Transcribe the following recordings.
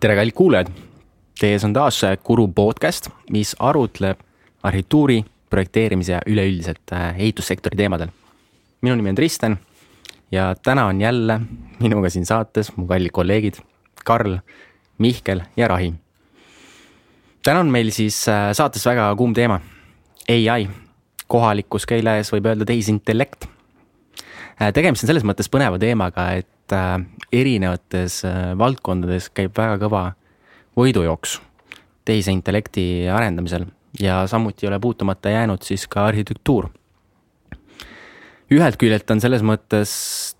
tere, kallid kuulajad. Teie ees on taas Kuru podcast, mis arutleb arhitektuuri, projekteerimise ja üleüldiselt äh, ehitussektori teemadel. minu nimi on Kristjan ja täna on jälle minuga siin saates mu kallid kolleegid Karl, Mihkel ja Rahi. täna on meil siis äh, saates väga kuum teema, ai, kohalikus keeles võib öelda tehisintellekt. Äh, tegemist on selles mõttes põneva teemaga, et erinevates valdkondades käib väga kõva võidujooks tehisintellekti arendamisel ja samuti ei ole puutumata jäänud siis ka arhitektuur. ühelt küljelt on selles mõttes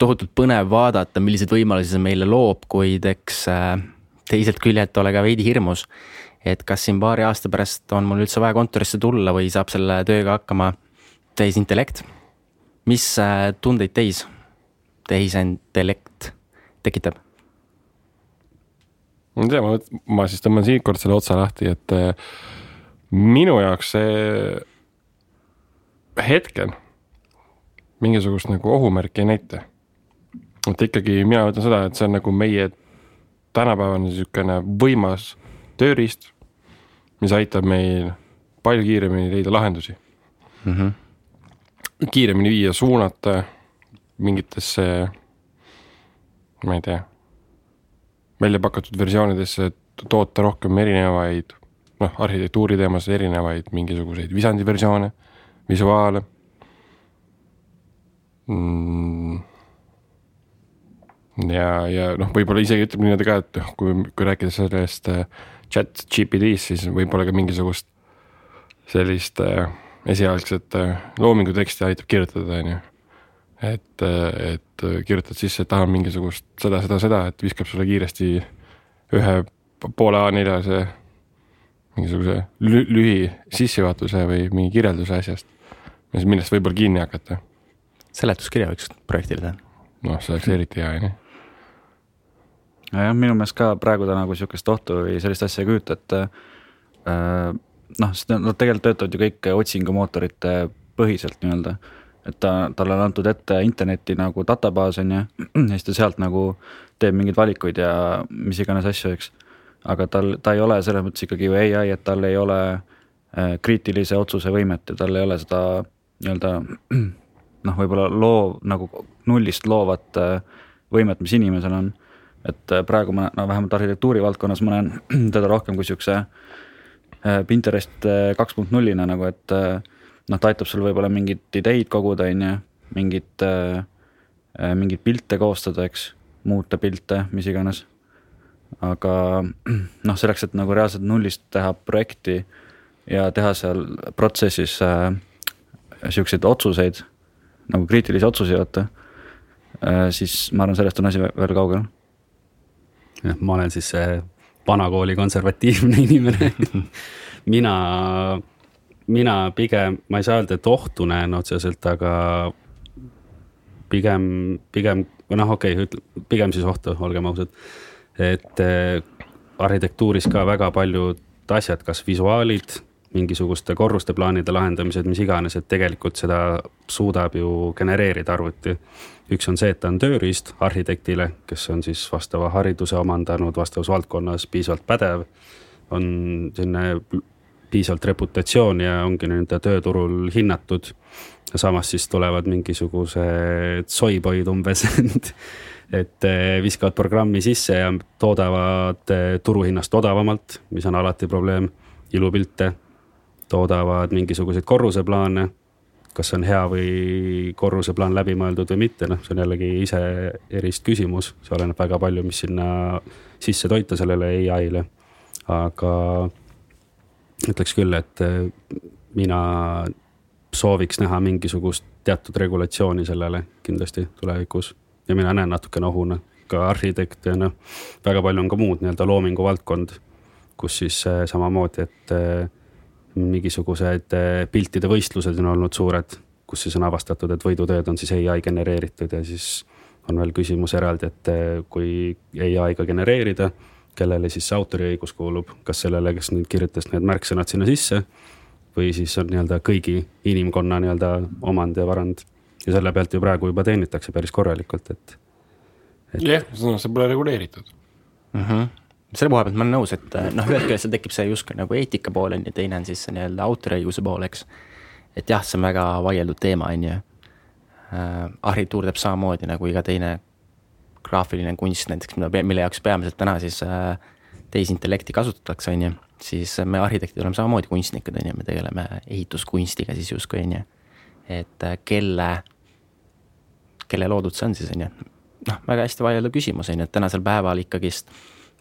tohutult põnev vaadata, milliseid võimalusi see meile loob, kuid eks äh, teiselt küljelt ole ka veidi hirmus. et kas siin paari aasta pärast on mul üldse vaja kontorisse tulla või saab selle tööga hakkama tehisintellekt. mis äh, tundeid teis tehisintellekt tekitab? ma ei tea, ma, ma siis tõmban siinkord selle otsa lahti, et äh, minu jaoks see hetkel mingisugust nagu ohumärki ei näita. et ikkagi mina ütlen seda, et see on nagu meie tänapäevane niisugune võimas tööriist, mis aitab meil palju kiiremini leida lahendusi mm. -hmm. kiiremini viia, suunata mingitesse, ma ei tea, välja pakutud versioonidesse, toota rohkem erinevaid noh, arhitektuuri teemas erinevaid mingisuguseid visandiversioone, visuaale mm.. ja, ja noh, võib-olla isegi ütleme niimoodi ka, et noh, kui, kui rääkida sellest äh, chat GPT-st, siis võib-olla ka mingisugust sellist äh, esialgset äh, loomingu teksti aitab kirjutada, on ju. Et, äh, et kirjutad sisse, et tahan mingisugust seda, seda, seda, et viskab sulle kiiresti ühe poole A4-se mingisuguse lü lühi sissejuhatuse või mingi kirjelduse asjast, millest võib-olla kinni hakata. seletuskirja võiks projektile teha. noh, see oleks eriti hea, on ju. nojah, minu meelest ka praegu ta nagu sihukest ohtu või sellist asja ei kujuta, et äh, noh, sest nad tegelikult töötavad ju kõik otsingumootorite põhiselt nii-öelda. Et ta, talle on antud ette interneti nagu databaas on ju, ja siis ta sealt nagu teeb mingeid valikuid ja mis iganes asju, eks aga tal, ta ei ole selles mõttes ikkagi ju ai, et tal ei ole äh, kriitilise otsuse võimet ja tal ei ole seda nii-öelda noh, võib-olla loov nagu nullist loovat äh, võimet, mis inimesel on. et äh, praegu ma, no vähemalt arhitektuuri valdkonnas ma näen teda rohkem kui siukse Pinterest kaks punkt nullina nagu, et noh, ta aitab sul võib-olla mingeid ideid koguda, on ju, mingit, mingeid pilte koostada, eks, muuta pilte, mis iganes aga noh, selleks, et nagu reaalselt nullist teha projekti ja teha seal protsessis äh, siukseid otsuseid nagu kriitilisi otsuseid vaata äh,, siis ma arvan, sellest on asi veel kaugel. jah, ma olen siis see vanakooli konservatiivne inimene mina, mina pigem, ma ei saa öelda, et ohtu näen otseselt, aga pigem, pigem, või noh, okei okay,, pigem siis ohtu, olgem ausad et eh, arhitektuuris ka väga paljud asjad, kas visuaalid, mingisuguste korruste plaanide lahendamised, mis iganes, et tegelikult seda suudab ju genereerida arvuti. üks on see, et ta on tööriist arhitektile, kes on siis vastava hariduse omandanud vastavas valdkonnas piisavalt pädev. on selline piisavalt reputatsioon ja ongi nii-öelda tööturul hinnatud. samas siis tulevad mingisugused soiboid umbes et eh, viskavad programmi sisse ja toodavad eh, turuhinnast odavamalt, mis on alati probleem, ilupilte, toodavad mingisuguseid korruseplaane, kas on hea või korruseplaan läbi mõeldud või mitte, noh, see on jällegi iseerist küsimus, see oleneb väga palju, mis sinna sisse toita sellele ai-le. aga ütleks küll, et eh, mina sooviks näha mingisugust teatud regulatsiooni sellele kindlasti tulevikus. Ja mina näen natukene ohuna ka arhitekt ja noh, väga palju on ka muud nii-öelda loomingu valdkond, kus siis äh, samamoodi, et äh, mingisugused piltide võistlused on olnud suured, kus siis on avastatud, et võidutööd on siis ai genereeritud ja siis on veel küsimus eraldi, et kui ai-ga genereerida, kellele siis see autoriõigus kuulub, kas sellele, kes nüüd kirjutas need märksõnad sinna sisse või siis on nii-öelda kõigi inimkonna nii-öelda omand ja varand ja selle pealt ju praegu juba teenitakse päris korralikult, et, et.... jah, see pole reguleeritud uh. -huh. selle koha pealt ma olen nõus, et äh, noh, ühest küljest seal tekib see justkui nagu eetika pool on ju, teine on siis see nii-öelda autoriõiguse pool, eks. et jah, see on väga vaieldud teema, on ju. arhitektuur teeb samamoodi nagu iga teine graafiline kunst näiteks, mida, mille jaoks peamiselt täna siis äh, tehisintellekti kasutatakse, on ju. siis me arhitektid oleme samamoodi kunstnikud, on ju, me tegeleme ehituskunstiga siis justkui, on ju. et äh, kelle, kelle loodud see on siis, on ju. noh, väga hästi vaieldav küsimus, on ju, et tänasel päeval ikkagist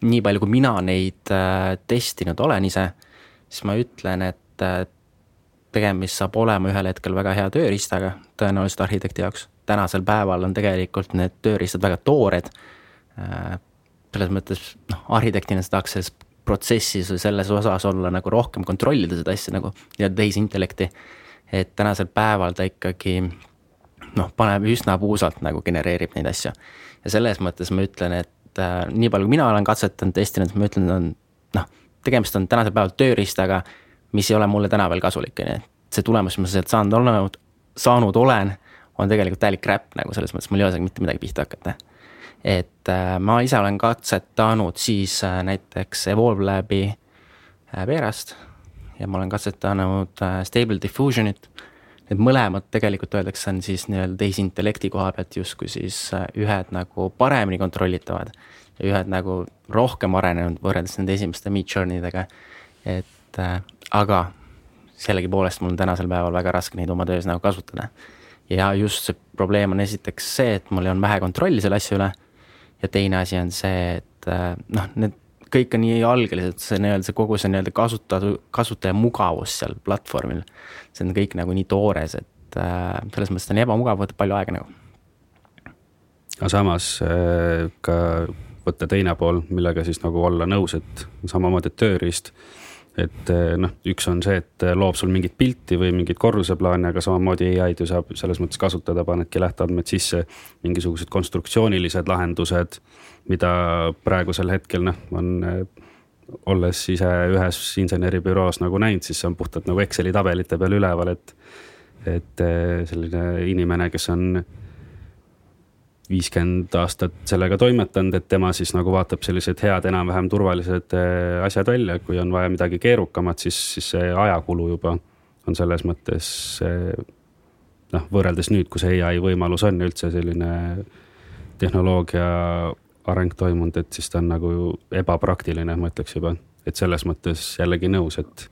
nii palju, kui mina neid äh, testinud olen ise, siis ma ütlen, et tegemist saab olema ühel hetkel väga hea tööriistaga tõenäoliselt arhitekti jaoks. Tänasel päeval on tegelikult need tööriistad väga toored. Äh, selles mõttes noh, arhitektina sa tahaks selles protsessis või selles osas olla nagu rohkem kontrollida seda asja nagu nii-öelda tehisintellekti. et tänasel päeval ta ikkagi noh, paneb üsna puusalt nagu genereerib neid asju. ja selles mõttes ma ütlen, et äh, nii palju, kui mina olen katsetanud, testinud, ma ütlen, on noh, tegemist on tänasel päeval tööriistaga, mis ei ole mulle täna veel kasulik, on ju, et see tulemus, mis ma sealt saanud olen, saanud olen, on tegelikult täielik crap nagu selles mõttes, mul ei ole sellega mitte midagi pihta hakata. et äh, ma ise olen katsetanud siis äh, näiteks Evolve Labi äh, Veerast ja ma olen katsetanud Stable Diffusionit need mõlemad tegelikult öeldakse, on siis nii-öelda tehisintellekti koha pealt justkui siis ühed nagu paremini kontrollitavad ja ühed nagu rohkem arenenud võrreldes nende esimeste Midjourney dega. et äh, aga sellegipoolest mul on tänasel päeval väga raske neid oma töös nagu kasutada. Ja just see probleem on esiteks see, et mul on vähe kontrolli selle asja üle. ja teine asi on see, et äh, noh, need kõik on nii algelised, see nii-öelda see kogu see nii-öelda kasutaja, kasutaja mugavus seal platvormil. see on kõik nagu nii toores, et äh, selles mõttes ta on ebamugav, võtab palju aega nagu. aga samas äh, ka võtta teine pool, millega siis nagu olla nõus, et samamoodi tööriist et äh, noh, üks on see, et loob sul mingit pilti või mingit korruseplaani, aga samamoodi ai-d ju saab selles mõttes kasutada, panedki lähteandmed sisse, mingisugused konstruktsioonilised lahendused mida praegusel hetkel noh, on olles ise ühes inseneribüroos nagu näinud, siis see on puhtalt nagu Exceli tabelite peal üleval, et. et eh, selline inimene, kes on viiskümmend aastat sellega toimetanud, et tema siis nagu vaatab sellised head, enam-vähem turvalised eh, asjad välja, kui on vaja midagi keerukamat, siis, siis see ajakulu juba on selles mõttes eh, noh, võrreldes nüüd, kus ai võimalus on üldse selline tehnoloogia areng toimunud, et siis ta on nagu ebapraktiline, ma ütleks juba. et selles mõttes jällegi nõus, et,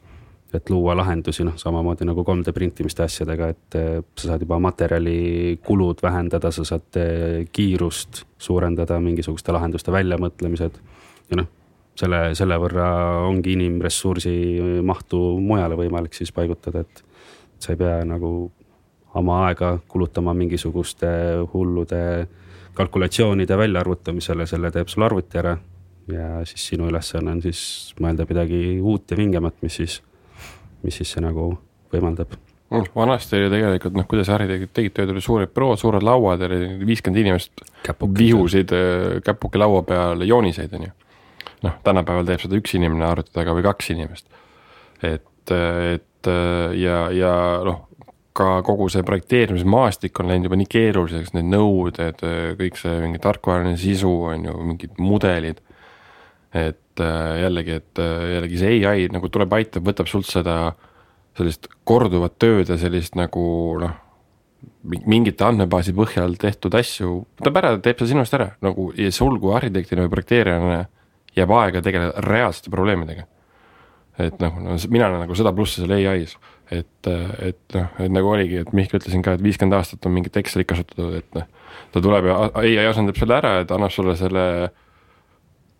et luua lahendusi, noh, samamoodi nagu 3D printimiste asjadega, et eh, sa saad juba materjalikulud vähendada, sa saad eh, kiirust suurendada, mingisuguste lahenduste väljamõtlemised. ja noh, selle, selle võrra ongi inimressursi mahtu mujale võimalik siis paigutada, et sa ei pea nagu oma aega kulutama mingisuguste hullude kalkulatsioonide väljaarvutamisele, selle teeb sul arvuti ära. ja siis sinu ülesanne on siis mõelda midagi uut ja vingemat, mis siis, mis siis see nagu võimaldab mm, vanasti oli tegelikult noh, kuidas äritegijad tegid tööd, oli suured bürood, suured lauad, oli viiskümmend inimest vihusid äh, käpuke laua peal jooniseid, on ju. noh, tänapäeval teeb seda üks inimene arvuti taga või kaks inimest. et, et ja, ja noh, ka kogu see projekteerimismaastik on läinud juba nii keeruliseks, need nõuded, kõik see mingi tarkvaraline sisu on ju, mingid mudelid. et äh, jällegi, et äh, jällegi see ai nagu tuleb, aitab, võtab sult seda sellist korduvat tööd ja sellist nagu noh, mingite andmebaasi põhjal tehtud asju, võtab ära, teeb see sinu eest ära nagu ja sul kui arhitektina või projekteerijana jääb aega tegeleda reaalsete probleemidega. et noh, no mina näen nagu seda plussi seal ai-s et, et noh, et nagu oligi, et Mihkel ütlesin ka, et viiskümmend aastat on mingit Excelit kasutatud, et noh. ta tuleb ja ai asendab selle ära, et annab sulle selle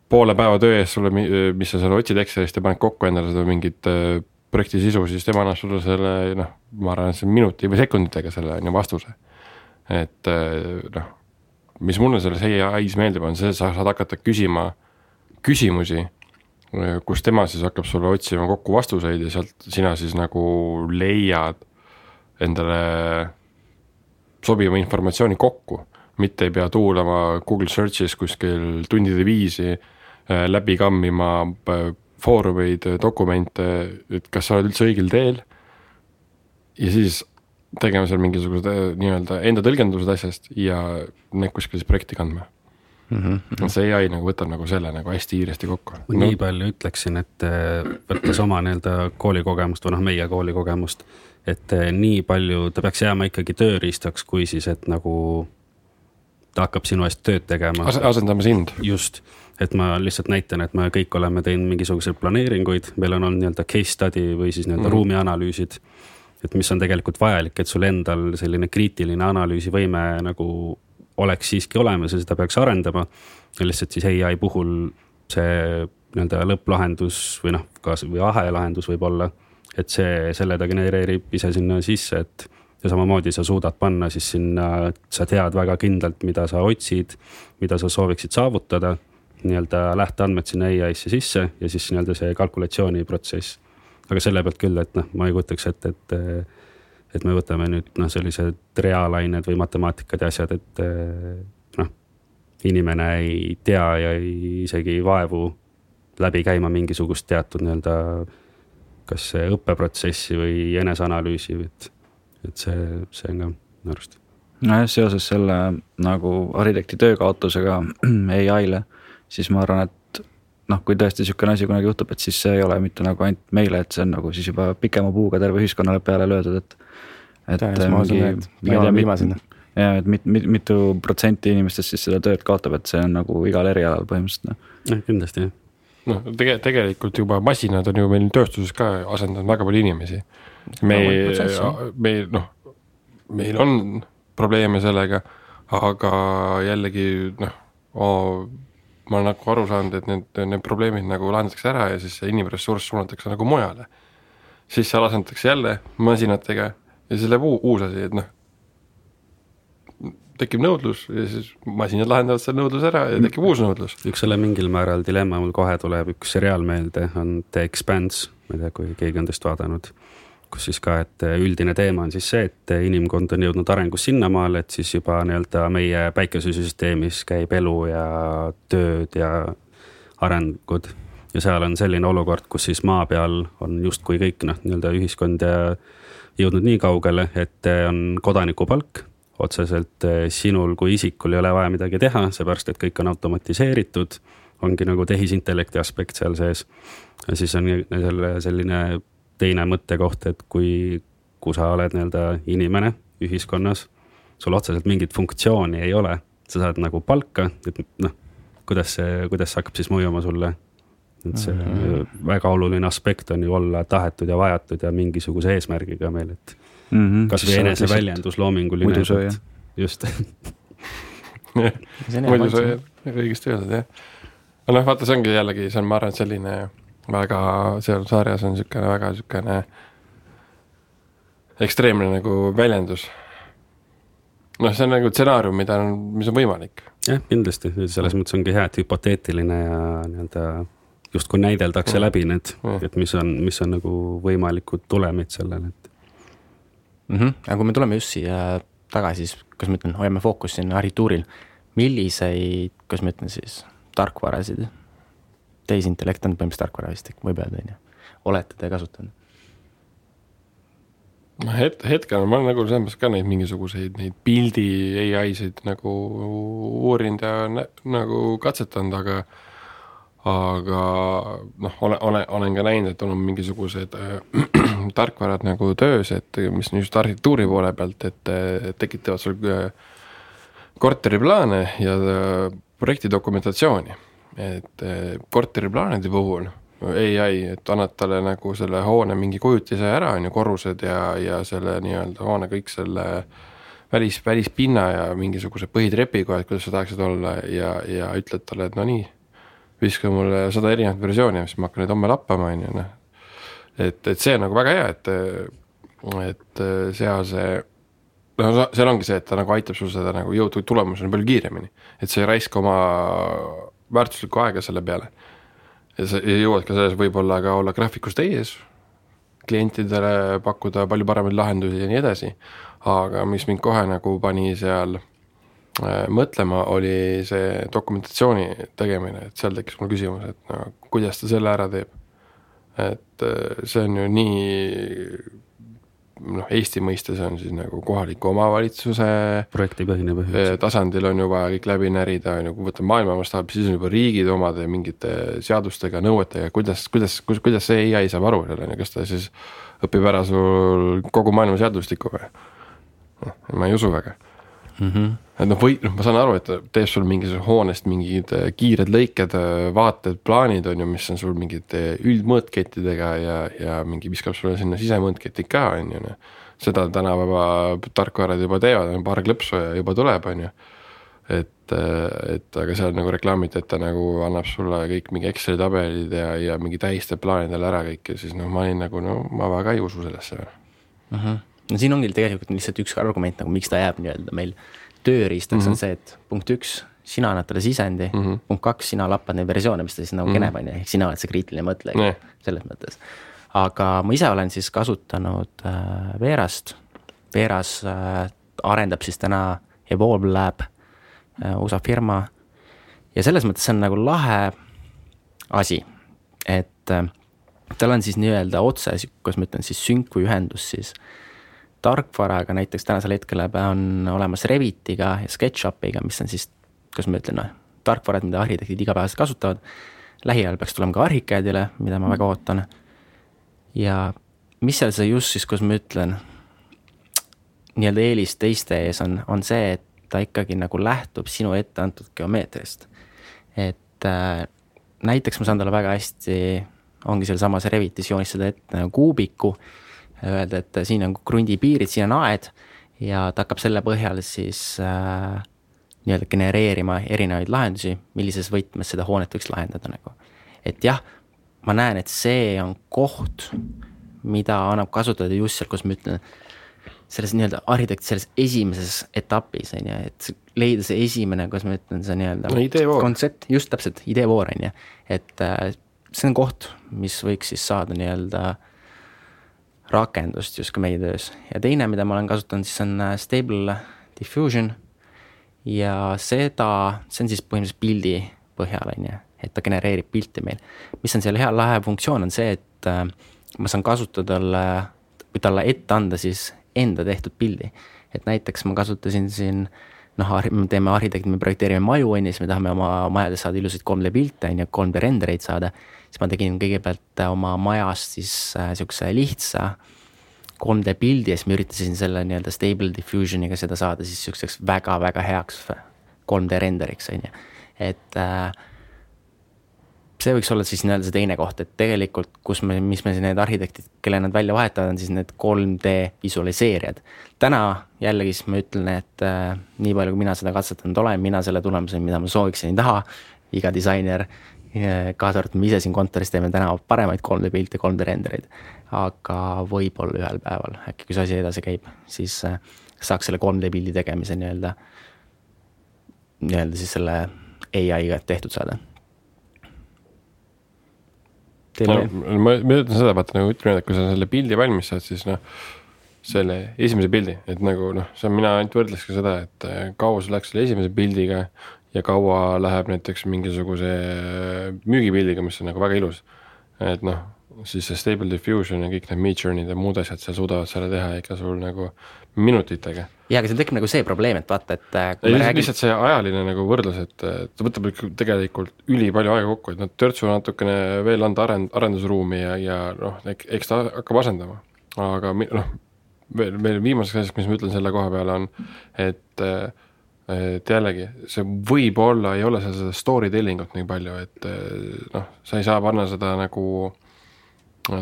poole päeva töö eest sulle, mis sa seal otsid Excelist ja paned kokku endale seda mingit äh, projekti sisu, siis tema annab sulle selle noh, ma arvan, et see minuti või sekunditega selle on ju vastuse. et äh, noh, mis mulle selles ai-s meeldib, on see, sa saad hakata küsima küsimusi kus tema siis hakkab sulle otsima kokku vastuseid ja sealt sina siis nagu leiad endale sobiva informatsiooni kokku. mitte ei pea tuulama Google Search'is kuskil tundide viisi äh, läbi kammima äh, foorumeid, dokumente, et kas sa oled üldse õigel teel. ja siis tegema seal mingisugused äh, nii-öelda enda tõlgendused asjast ja need kuskil siis projekti kandma mm. -hmm. see ai nagu võtab nagu selle nagu hästi kiiresti kokku. ma no. nii palju ütleksin, et äh, võttes oma nii-öelda koolikogemust või noh, meie koolikogemust, et äh, nii palju, ta peaks jääma ikkagi tööriistaks, kui siis, et nagu ta hakkab sinu eest tööd tegema As. asendama sind. just, et ma lihtsalt näitan, et me kõik oleme teinud mingisuguseid planeeringuid, meil on olnud nii-öelda case study või siis nii-öelda mm. ruumianalüüsid et mis on tegelikult vajalik, et sul endal selline kriitiline analüüsivõime nagu oleks siiski olemas ja seda peaks arendama. lihtsalt siis ai puhul see nii-öelda lõpplahendus või noh, kas või ahelahendus võib-olla, et see, selle ta genereerib ise sinna sisse, et ja samamoodi sa suudad panna siis sinna, sa tead väga kindlalt, mida sa otsid, mida sa sooviksid saavutada, nii-öelda lähteandmed sinna ai-sse sisse ja siis nii-öelda see kalkulatsiooniprotsess aga selle pealt küll, et noh, ma ei kujutaks ette, et, et me võtame nüüd noh, sellised reaalained või matemaatikad ja asjad, et noh, inimene ei tea ja ei isegi vaevu läbi käima mingisugust teatud nii-öelda kas õppeprotsessi või eneseanalüüsi, et, et see, see on ka minu arust. nojah, seoses selle nagu arhitekti töökaotusega ai-le, siis ma arvan, et noh, kui tõesti niisugune asi kunagi juhtub, et siis see ei ole mitte nagu ainult meile, et see on nagu siis juba pikema puuga terve ühiskonnale peale löödud, et. et mingi, mingi viimasena. ja, et mit, mit, mitu protsenti inimestest siis seda tööd kaotab, et see on nagu igal erialal põhimõtteliselt noh. jah, kindlasti jah. noh, tege-, tegelikult juba masinad on ju meil tööstuses ka asendanud väga palju inimesi. me, me noh, meil on probleeme sellega, aga jällegi noh ma olen nagu aru saanud, et need, need probleemid nagu lahendatakse ära ja siis see inimressurss suunatakse nagu mujale. siis seal asendatakse jälle masinatega ja siis läheb uus asi, et noh, tekib nõudlus ja siis masinad lahendavad selle nõudluse ära ja tekib uus nõudlus. üks selle mingil määral dilemma mul kohe tuleb üks seriaal meelde, on The Expanse, ma ei tea, kui keegi on teist vaadanud kus siis ka, et üldine teema on siis see, et inimkond on jõudnud arengus sinnamaale, et siis juba nii-öelda meie päikesesüsteemis käib elu ja tööd ja arengud. ja seal on selline olukord, kus siis maa peal on justkui kõik noh, nii-öelda ühiskond jõudnud nii kaugele, et on kodanikupalk otseselt sinul kui isikul ei ole vaja midagi teha, seepärast et kõik on automatiseeritud. ongi nagu tehisintellekti aspekt seal sees. ja siis on selle selline teine mõttekoht, et kui, kui sa oled nii-öelda inimene ühiskonnas, sul otseselt mingit funktsiooni ei ole, sa saad nagu palka, et noh, kuidas see, kuidas see hakkab siis mõjuma sulle. et see mm -hmm. väga oluline aspekt on ju olla tahetud ja vajatud ja mingisuguse eesmärgiga meil, et mm -hmm. kasvõi eneseväljendus loominguline. just muidusööja, õigesti öeldud jah. aga noh, vaata, see ongi jällegi, see on, ma arvan, selline väga, seal sarjas on niisugune väga niisugune ekstreemne nagu väljendus. noh, see on nagu stsenaarium, mida on, mis on võimalik. jah, kindlasti, selles mõttes ongi hea, et hüpoteetiline ja nii-öelda justkui näideldakse läbi need, et mis on, mis on nagu võimalikud tulemid sellele, et mm. -hmm. aga kui me tuleme just siia tagasi, siis kuidas ma ütlen, hoiame fookust siin arhitektuuril, milliseid, kuidas ma ütlen siis, tarkvarasid tehisintellekt on põhimõtteliselt tarkvara vist, võib öelda, on ju. olete te kasutanud? ma het-, hetkel ma olen nagu selles mõttes ka neid mingisuguseid neid pildi ai-sid nagu uurinud ja nagu katsetanud, aga aga noh, ole, ole, olen ka näinud, et on mingisugused äh, tarkvarad nagu töös, et mis on just arhitektuuri poole pealt, et tekitavad sul äh, korteriplaane ja äh, projekti dokumentatsiooni et eh, korteriplaanide puhul ai, et annad talle nagu selle hoone mingi kujutise ära, on ju, korrused ja, ja selle nii-öelda hoone kõik selle välis, välispinna ja mingisuguse põhitrepiga, et kuidas sa tahaksid olla ja, ja ütled talle, et no nii, viska mulle sada erinevat versiooni, siis ma hakkan neid homme lappama, on ju, noh. et, et see on nagu väga hea, et, et seal see noh, seal ongi see, et ta nagu aitab sul seda nagu jõuda tulemuseni palju kiiremini, et sa ei raiska oma väärtuslikku aega selle peale. ja sa jõuad ka selles võib-olla ka olla graafikust ees, klientidele pakkuda palju paremaid lahendusi ja nii edasi, aga mis mind kohe nagu pani seal äh, mõtlema, oli see dokumentatsiooni tegemine, et seal tekkis mul küsimus, et no kuidas ta selle ära teeb. et äh, see on ju nii noh, Eesti mõistes on siis nagu kohaliku omavalitsuse projektipõhine eh, põhimõtteliselt. tasandil on ju vaja kõik läbi närida, on ju, kui võtta maailma mastaabis, siis on juba riigid omade mingite seadustega, nõuetega, kuidas, kuidas, kuidas see ai saab aru selle, kas ta siis õpib ära sul kogu maailma seadustikku või? noh, ma ei usu väga mm. -hmm. et noh, või noh, ma saan aru, et ta teeb sul mingisuguse hoonest mingid äh, kiired lõiked, vaated, plaanid on ju, mis on sul mingite üldmõõtkettidega ja, ja mingi viskab sulle sinna sisemõõtketid ka on ju noh. seda tänapäeva tarkvarad juba teevad, paar klõpsu ja juba tuleb, on ju. et, et aga seal nagu reklaamiti, et ta nagu annab sulle kõik mingi Exceli tabelid ja, ja mingi tähistab plaanidele ära kõik ja siis noh, ma olin nagu no ma väga ei usu sellesse. Mm -hmm. No siin ongi tegelikult lihtsalt üks argument nagu miks ta jääb nii-öelda meil tööriistaks mm -hmm. on see, et punkt üks, sina annad talle sisendi mm, -hmm. punkt kaks, sina lappad neid versioone, mis ta siis nagu mm -hmm. keneb, on ju, ehk sina oled see kriitiline mõtleja Nii. selles mõttes. aga ma ise olen siis kasutanud äh, Verast, Veras äh, arendab siis täna Evolve Lab äh,, USA firma ja selles mõttes see on nagu lahe asi, et äh, tal on siis nii-öelda otse, kuidas ma ütlen siis sünkuühendus siis tarkvaraga, näiteks tänasel hetkel on olemas Revitiga ja SketchUpiga, mis on siis, kuidas ma ütlen, noh, tarkvarad, mida arhitektid igapäevaselt kasutavad. lähiajal peaks tulema ka Archicadile, mida ma väga ootan. ja mis seal see just siis, kuidas ma ütlen, nii-öelda eelis teiste ees on, on see, et ta ikkagi nagu lähtub sinu ette antud geomeetriast. et äh, näiteks ma saan talle väga hästi, ongi sealsamas Revitis joonistada ette nagu kuubiku, öelda, et siin on krundi piirid, siin on aed ja ta hakkab selle põhjal siis äh, nii-öelda genereerima erinevaid lahendusi, millises võtmes seda hoonet võiks lahendada nagu. et jah, ma näen, et see on koht, mida annab kasutada just seal, kus ma ütlen, selles nii-öelda arhitekt selles esimeses etapis on ju, et leida see esimene, kuidas ma ütlen, see nii-öelda No kontsept, just täpselt, ideevoor on ju, et äh, see on koht, mis võiks siis saada nii-öelda rakendust justkui meie töös ja teine, mida ma olen kasutanud, siis on äh, Stable Diffusion ja seda, see on siis põhimõtteliselt pildi põhjal on ju, et ta genereerib pilti meil. mis on seal hea lahe funktsioon, on see, et äh, ma saan kasutada talle või talle ette anda siis enda tehtud pildi. et näiteks ma kasutasin siin noh, me teeme arhitekti, me projekteerime maju on ju, siis me tahame oma majades saada ilusaid 3D pilte on ju, 3D rendereid saada. siis ma tegin kõigepealt äh, oma majast siis äh, sihukese lihtsa 3D pildi ja siis ma üritasin selle nii-öelda stable diffusion'iga seda saada siis sihukeseks väga-väga heaks 3D renderiks on ju, et äh, see võiks olla siis nii-öelda see teine koht, et tegelikult, kus me, mis me need arhitektid, kelle nad välja vahetavad, on siis need 3D visualiseerijad. täna jällegi siis ma ütlen, et äh, nii palju, kui mina seda katsetanud olen, mina selle tulemuse, mida ma sooviksin, ei taha. iga disainer, kaasa arvatud me ise siin kontoris teeme täna paremaid 3D pilte, 3D rendereid. aga võib-olla ühel päeval äkki, kui see asi edasi käib, siis äh, saaks selle 3D pildi tegemise nii-öelda, nii-öelda siis selle ai-ga tehtud saada no ma, ma ütlen seda, vaata nagu ütleme, et kui sa selle pildi valmis saad, siis noh, selle esimese pildi, et nagu noh, see on, mina ainult võrdleks ka seda, et äh, kaua sul läks selle esimese pildiga ja kaua läheb näiteks mingisuguse müügipildiga, mis on nagu väga ilus. et noh, siis see Stable Diffusion ja kõik need Midjourney'd ja muud asjad seal suudavad selle teha ikka sul nagu minutitega jaa, aga seal tekib nagu see probleem, et vaata, et äh, kui ei me lihtsalt, see ajaline nagu võrdlus, et et ta võtab ikka tegelikult ülipalju aega kokku, et noh, törtsu natukene veel anda arend-, arendusruumi ja, ja noh, eks ta hakkab asendama. aga noh, veel, veel viimaseks asjaks, mis ma ütlen selle koha peale on, et et jällegi, see võib-olla ei ole seal seda story telling ut nii palju, et noh, sa ei saa panna seda nagu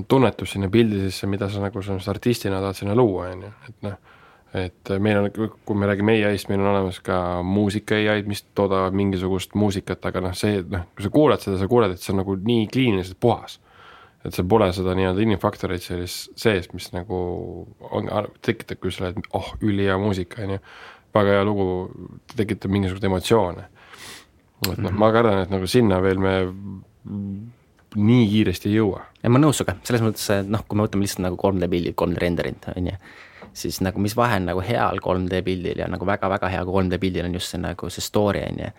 tunnetust sinna pildi sisse, mida sa nagu sellest artistina tahad sinna luua, on ju, et noh et meil on, kui me räägime ai-st, meil on olemas ka muusika ai-d, mis toodavad mingisugust muusikat, aga noh, see noh, kui sa kuulad seda, sa kuuled, et see on nagu nii kliiniliselt puhas. et seal pole seda nii-öelda inimfaktoreid sellist sees, mis nagu on, tekitabki sulle, et oh, ülihea muusika, on ju. väga hea lugu, tekitab mingisuguseid emotsioone. et noh, ma kardan, et nagu sinna veel me nii kiiresti ei jõua ja ma nõus sinuga, selles mõttes, noh, kui me võtame lihtsalt nagu 3D pildid, 3D renderid on ju, siis nagu mis vahe on nagu heal 3D pildil ja nagu väga-väga hea 3D pildil on just see nagu see story on ju.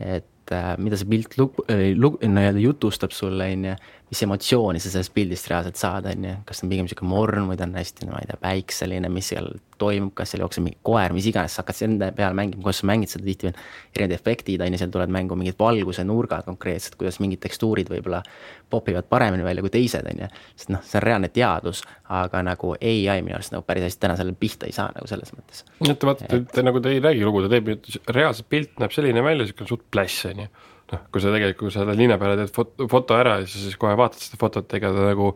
et et äh, mida see pilt lug-, lug-, nii-öelda jutustab sulle, on ju. mis emotsiooni sa sellest pildist reaalselt saad, on ju, kas ta on pigem sihuke morn või ta on hästi, no ma ei tea, päikseline, mis seal toimub, kas seal jookseb mingi koer, mis iganes, sa hakkad selle peale mängima, kuidas sa mängid seda tihti veel. erinevad efektid, on ju, seal tulevad mängu mingid valguse nurgad konkreetselt, kuidas mingid tekstuurid võib-olla popivad paremini välja kui teised, on ju. sest noh, see on reaalne teadus, aga nagu ai minu arust nagu päris hästi täna sellele pihta ei saa nagu selles mõttes. et vaata, et nagu ta ei räägi lugu, ta teeb, reaalselt pilt näeb selline välja, sihuke suht pläss, on ju noh, kui sa tegelikult, kui sa linna peale teed foto, foto ära ja siis kohe vaatad seda fotot, ega ta nagu,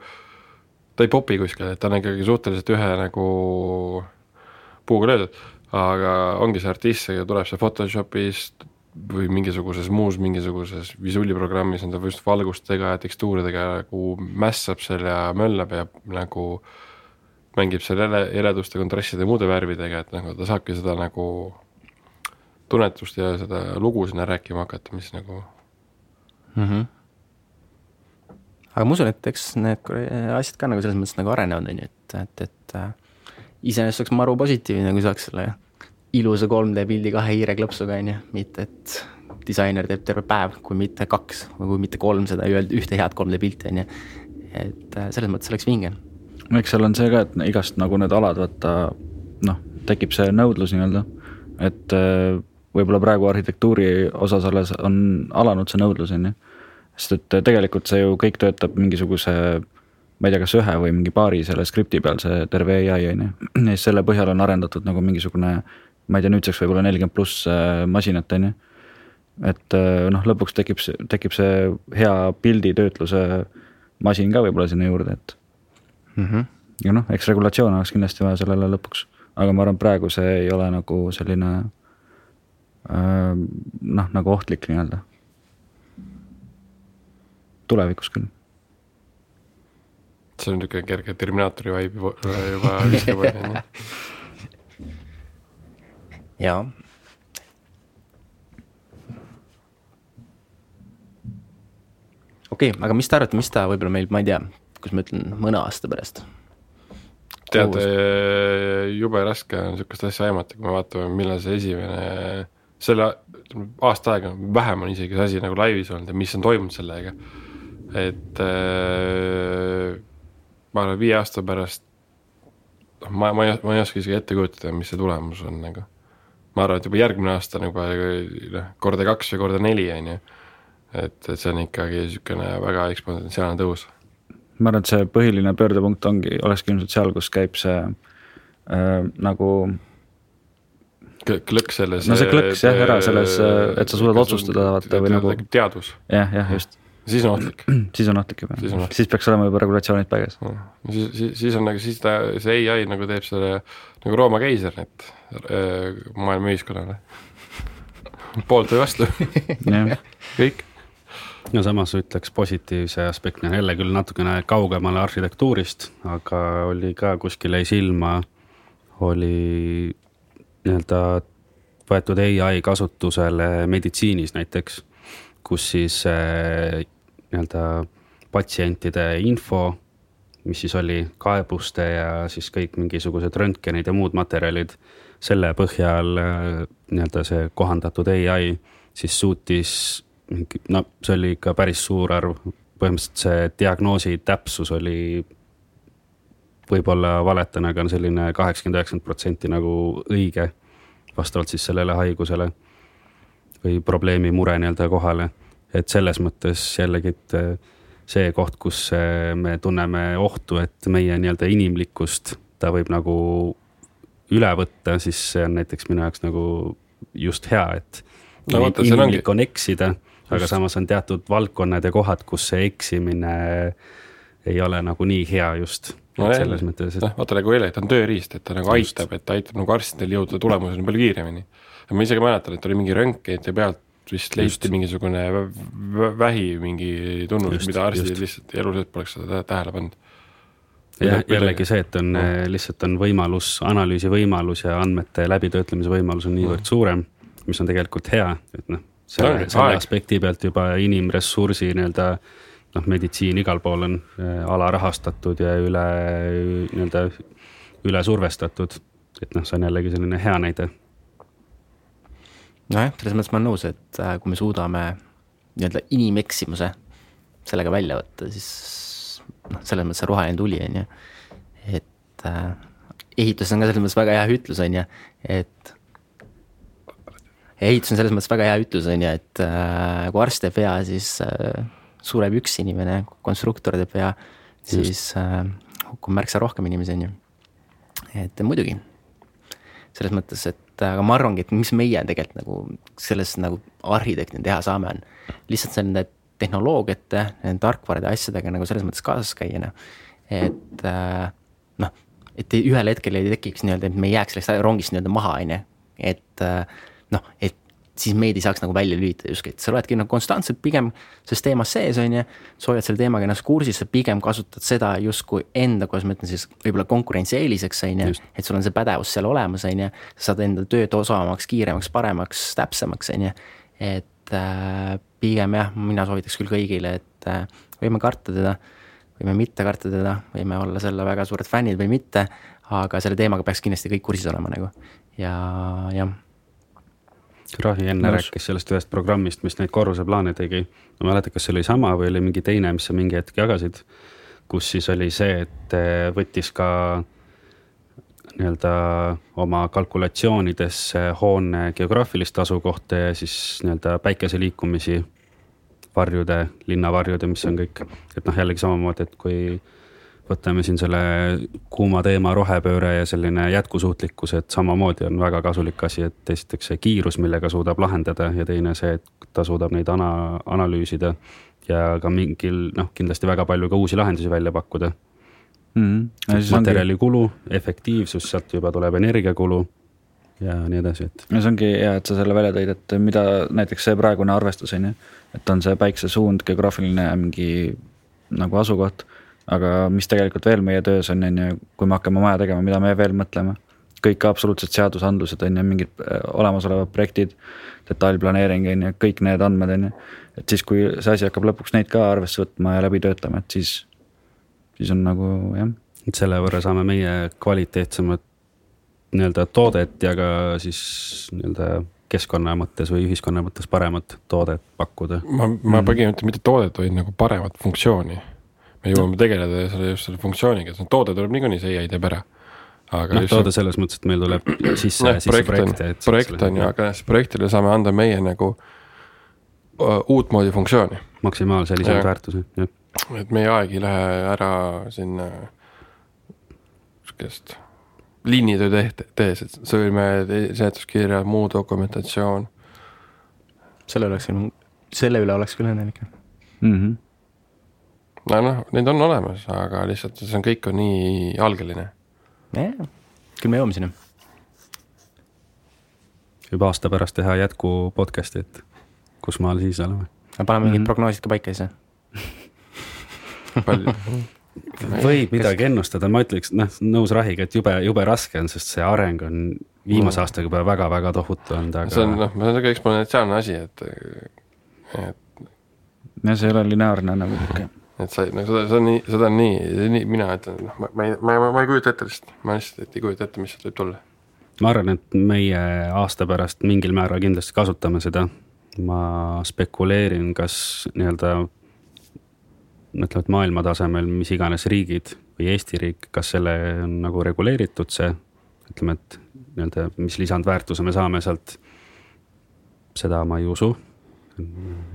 ta ei popi kuskile, et ta on ikkagi suhteliselt ühe nagu puuga löödud, aga ongi see artist, see tuleb see Photoshopist või mingisuguses muus mingisuguses visuuliprogrammis enda just valgustega ja tekstuuridega nagu mässab seal ja möllab ja nagu mängib seal ele, heleduste, kontrastide ja muude värvidega, et nagu ta saabki seda nagu tunnetust ja seda lugu sinna rääkima hakata, mis nagu mm. -hmm. aga ma usun, et eks need asjad ka nagu selles mõttes nagu arenevad, on ju, et, et, et äh, iseenesest oleks maru positiivne, kui saaks selle ilusa 3D pildi kahe hiireklõpsuga, on ju, mitte et disainer teeb terve päev, kui mitte kaks või kui mitte kolm seda ühte head 3D pilti, on ju. et äh, selles mõttes oleks vinge. eks seal on see ka, et igast nagu need alad, vaata noh, tekib see nõudlus nii-öelda, et äh, võib-olla praegu arhitektuuri osas alles on alanud see nõudlus, on ju. sest et tegelikult see ju kõik töötab mingisuguse, ma ei tea, kas ühe või mingi paari selle skripti peal, see terve ai on ju. ja siis selle põhjal on arendatud nagu mingisugune, ma ei tea, nüüdseks võib-olla nelikümmend pluss äh, masinat, on ju. et äh, noh, lõpuks tekib, tekib see hea pilditöötluse masin ka võib-olla sinna juurde, et mm. -hmm. ja noh, eks regulatsioone oleks kindlasti vaja sellele lõpuks, aga ma arvan, praegu see ei ole nagu selline Äh, noh, nagu ohtlik nii-öelda. tulevikus küll. see on niisugune kerge Terminaatori vibe juba viskab on ju. jaa. okei okay,, aga mis te arvate, mis ta võib-olla meil, ma ei tea, kuidas ma ütlen, mõne aasta pärast tead, jube raske on sihukest asja aimata, kui me vaatame, millal see esimene selle aasta aega, vähem on isegi see asi nagu laivis olnud ja mis on toimunud sellega. et äh, ma arvan, viie aasta pärast, noh, ma, ma ei, ma ei oska isegi ette kujutada, mis see tulemus on nagu. ma arvan, et juba järgmine aasta on juba noh, korda kaks või korda neli, on ju. et, et see on ikkagi niisugune väga eksponentsiaalne tõus. ma arvan, et see põhiline pöördepunkt ongi, olekski ilmselt seal, kus käib see äh, nagu klõks selles. no see klõks jah ära selles, et sa suudad otsustada vaata või nagu. teadvus. jah, jah just. siis on ohtlik. siis on ohtlik juba, siis peaks olema juba regulatsioonid paigas. siis, siis, siis on nagu, siis ta, see ai nagu teeb selle nagu Rooma keiser, et äh, maailma ühiskonnale poolt või vastu kõik. no samas ütleks positiivse aspektina jälle küll natukene kaugemale arhitektuurist, aga oli ka kuskil jäi silma, oli nii-öelda võetud ai kasutusele meditsiinis näiteks, kus siis äh, nii-öelda patsientide info, mis siis oli kaebuste ja siis kõik mingisugused röntgenid ja muud materjalid, selle põhjal äh, nii-öelda see kohandatud ai siis suutis, no see oli ikka päris suur arv, põhimõtteliselt see diagnoosi täpsus oli võib-olla valetan, aga on selline kaheksakümmend, üheksakümmend protsenti nagu õige. vastavalt siis sellele haigusele või probleemi mure nii-öelda kohale. et selles mõttes jällegi, et äh, see koht, kus äh, me tunneme ohtu, et meie nii-öelda inimlikkust ta võib nagu üle võtta, siis see on näiteks minu jaoks nagu just hea, et no, vaata, inimlik on eksida, aga samas on teatud valdkonnad ja kohad, kus see eksimine ei ole nagu nii hea just no selles jah, mõttes, et noh, vaata nagu eile, ta on tööriist, et ta nagu Just. aitab, et ta aitab nagu arstidel jõuda tulemuseni palju kiiremini. ma isegi mäletan, et oli mingi röntgenite pealt vist leiti mingisugune vähi mingi tunnus, mida arstid just. lihtsalt elu sees poleks seda tähele pannud. jah, jällegi see, et on no. lihtsalt on võimalus, analüüsi võimalus ja andmete läbitöötlemise võimalus on niivõrd no. suurem, mis on tegelikult hea, et noh, selle, selle aspekti pealt juba inimressursi nii-öelda noh, meditsiin igal pool on äh, alarahastatud ja üle nii-öelda üle survestatud. et noh, see on jällegi selline hea näide. nojah, selles mõttes ma olen nõus, et äh, kui me suudame nii-öelda inimeksimuse sellega välja võtta, siis noh, selles mõttes see roheline tuli, on ju. et äh, ehitus on ka selles mõttes väga hea ütlus, on ju, et ehitus on selles mõttes väga hea ütlus, on ju, et äh, kui arst teeb vea, siis äh, sureb üks inimene, konstruktor teeb vea, siis äh, hukkub märksa rohkem inimesi, on ju. et muidugi, selles mõttes, et aga ma arvangi, et mis meie tegelikult nagu selles nagu arhitektina teha saame, on lihtsalt nende tehnoloogiate, nende tarkvarade asjadega nagu selles mõttes kaasas käia, noh. et äh, noh, et ühel hetkel ei tekiks nii-öelda, et me ei jääks sellest rongist nii-öelda maha, on ju, et äh, noh, et siis meid ei saaks nagu välja lülitada justkui, et sa oledki nagu konstantselt pigem selles teemas sees, on ju. sa hoiad selle teemaga ennast kursis, sa pigem kasutad seda justkui enda, kuidas ma ütlen siis, võib-olla konkurentsieeliseks, on ju. et sul on see pädevus seal olemas, on ju. sa saad enda tööd osavamaks, kiiremaks, paremaks, täpsemaks, on ju. et äh, pigem jah, mina soovitaks küll kõigile, et äh, võime karta teda, võime mitte karta teda, võime olla selle väga suured fännid või mitte. aga selle teemaga peaks kindlasti kõik kursis olema nagu ja jah Rahi enne Nõus. rääkis sellest ühest programmist, mis neid korruseplaane tegi. ma ei mäleta, kas see oli sama või oli mingi teine, mis sa mingi hetk jagasid. kus siis oli see, et võttis ka nii-öelda oma kalkulatsioonidesse hoone geograafilist asukohta ja siis nii-öelda päikese liikumisi varjude, linnavarjude, mis on kõik, et noh, jällegi samamoodi, et kui võtame siin selle kuuma teema rohepööre ja selline jätkusuutlikkus, et samamoodi on väga kasulik asi, et esiteks see kiirus, millega suudab lahendada ja teine see, et ta suudab neid ana-, analüüsida. ja ka mingil noh, kindlasti väga palju ka uusi lahendusi välja pakkuda mm. -hmm. materjalikulu, efektiivsus, sealt juba tuleb energiakulu ja nii edasi, et. no see ongi hea, et sa selle välja tõid, et mida näiteks see praegune arvestus on ju, et on see päiksesuund, geograafiline mingi nagu asukoht aga mis tegelikult veel meie töös on, on ju, kui me hakkame maja tegema, mida me veel mõtleme. kõik absoluutselt seadusandlused on ju, mingid äh, olemasolevad projektid, detailplaneering on ju, kõik need andmed on ju. et siis, kui see asi hakkab lõpuks neid ka arvesse võtma ja läbi töötama, et siis, siis on nagu jah. et selle võrra saame meie kvaliteetsemat nii-öelda toodet ja ka siis nii-öelda keskkonna mõttes või ühiskonna mõttes paremat toodet pakkuda. ma, ma mm. pigem ütlen mitte toodet, vaid nagu paremat funktsiooni me jõuame tegeleda selle just selle funktsiooniga, see toode tuleb niikuinii, see AI teeb ära. aga noh, toode selles mõttes, et meil tuleb sisse no,, sisse projekte. projekt on ju, aga siis projektile saame anda meie nagu uutmoodi funktsiooni. maksimaalse lisandväärtuse, jah. et meie aeg ei lähe ära sinna sihukest liinitöö tehes, et sõlme, seletuskirja, muu dokumentatsioon. selle oleks, selle üle oleks küll õnnelik mm. -hmm no noh, need on olemas, aga lihtsalt see on, kõik on nii algeline. jah, küll me jõuame sinna. juba aasta pärast teha jätku podcast'i, et kus maal siis oleme. paneme mingid mm -hmm. prognoosid ka paika siis palju võib midagi ennustada, ma ütleks, noh, nõus Rahiga, et jube, jube raske on, sest see areng on viimase aastaga juba väga-väga tohutu olnud, aga. see on, noh, see on sihuke eksponentsiaalne asi, et, et. jah, see ei ole lineaarne nagu sihuke et sa nagu seda, seda nii, seda on nii, nii, mina ütlen, noh, ma, ma ei, ma, ma, ma ei kujuta ette lihtsalt, ma lihtsalt ei kujuta ette, mis sealt võib tulla. ma arvan, et meie aasta pärast mingil määral kindlasti kasutame seda. ma spekuleerin, kas nii-öelda ütleme, et maailma tasemel, mis iganes riigid või Eesti riik, kas selle on nagu reguleeritud see, ütleme, et nii-öelda, mis lisandväärtuse me saame sealt. seda ma ei usu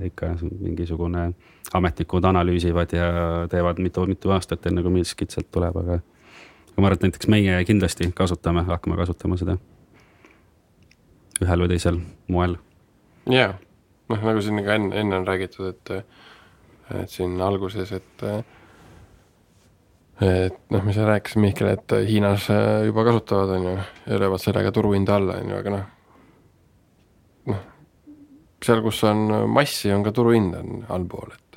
ikka mingisugune ametnikud analüüsivad ja teevad mitu-mitu aastat, enne kui miskit sealt tuleb, aga. aga ma arvan, et näiteks meie kindlasti kasutame, hakkame kasutama seda ühel või teisel moel. ja, noh, nagu siin ka enne, enne on räägitud, et, et siin alguses, et et noh, mis sa rääkisid Mihkel, et Hiinas juba kasutavad, on ju, ja löövad sellega turuhinda alla, on ju, aga noh seal, kus on massi, on ka turuhind on allpool, et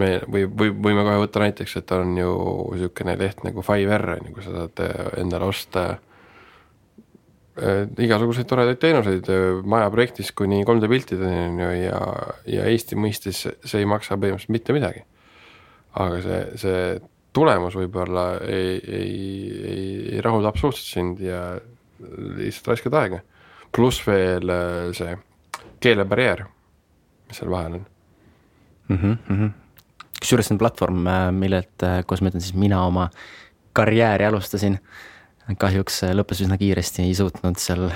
me või, või võime kohe võtta näiteks, et on ju niisugune leht nagu Fiverr on ju, kus sa saad endale osta äh, igasuguseid toredaid teenuseid majaprojektist kuni 3D piltideni on ju ja, ja Eesti mõistes see ei maksa põhimõtteliselt mitte midagi. aga see, see tulemus võib-olla ei, ei, ei, ei rahulda absoluutselt sind ja lihtsalt raiskad aega. pluss veel äh, see keelebarjäär, mis seal vahel on. mm. -hmm. kusjuures see on platvorm, millelt, koos ma ütlen siis mina oma karjääri alustasin. kahjuks äh, lõppes üsna kiiresti, ei suutnud seal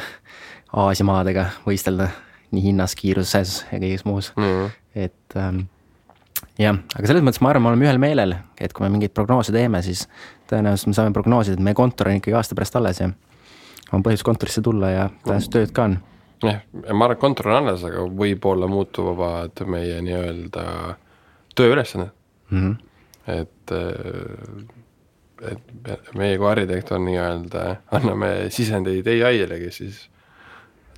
Aasia maadega võistelda nii hinnas, kiiruses ja kõiges muus Mm. et ähm, jah, aga selles mõttes ma arvan, me oleme ühel meelel, et kui me mingeid prognoose teeme, siis tõenäoliselt me saame prognoosida, et meie kontor on ikkagi aasta pärast alles ja on põhjust kontorisse tulla ja tõenäoliselt tööd ka on. jah, ma arvan, et kontor on alles, aga võib-olla muutuvad meie nii-öelda tööülesanded, Mm -hmm. et, et meie kui arhitekt on nii-öelda, anname sisendeid ai-le, kes siis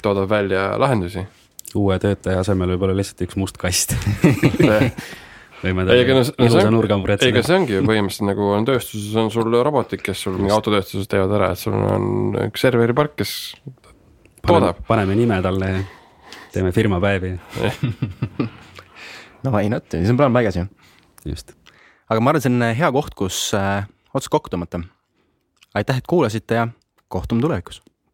toodab välja lahendusi. uue töötaja asemel võib olla lihtsalt üks must kast. ei, aga no no see on, ei, aga see ongi ju põhimõtteliselt nagu on tööstuses on sul robotid, kes sul mingi autotööstuses teevad ära, et sul on üks serveripark, kes toodab. paneme nime talle teeme firmapäevi, no why not, siis on plaan paigas ju. just. aga ma arvan, see on hea koht, kus äh, otsad kokku tõmmata. aitäh, et kuulasite ja kohtume tulevikus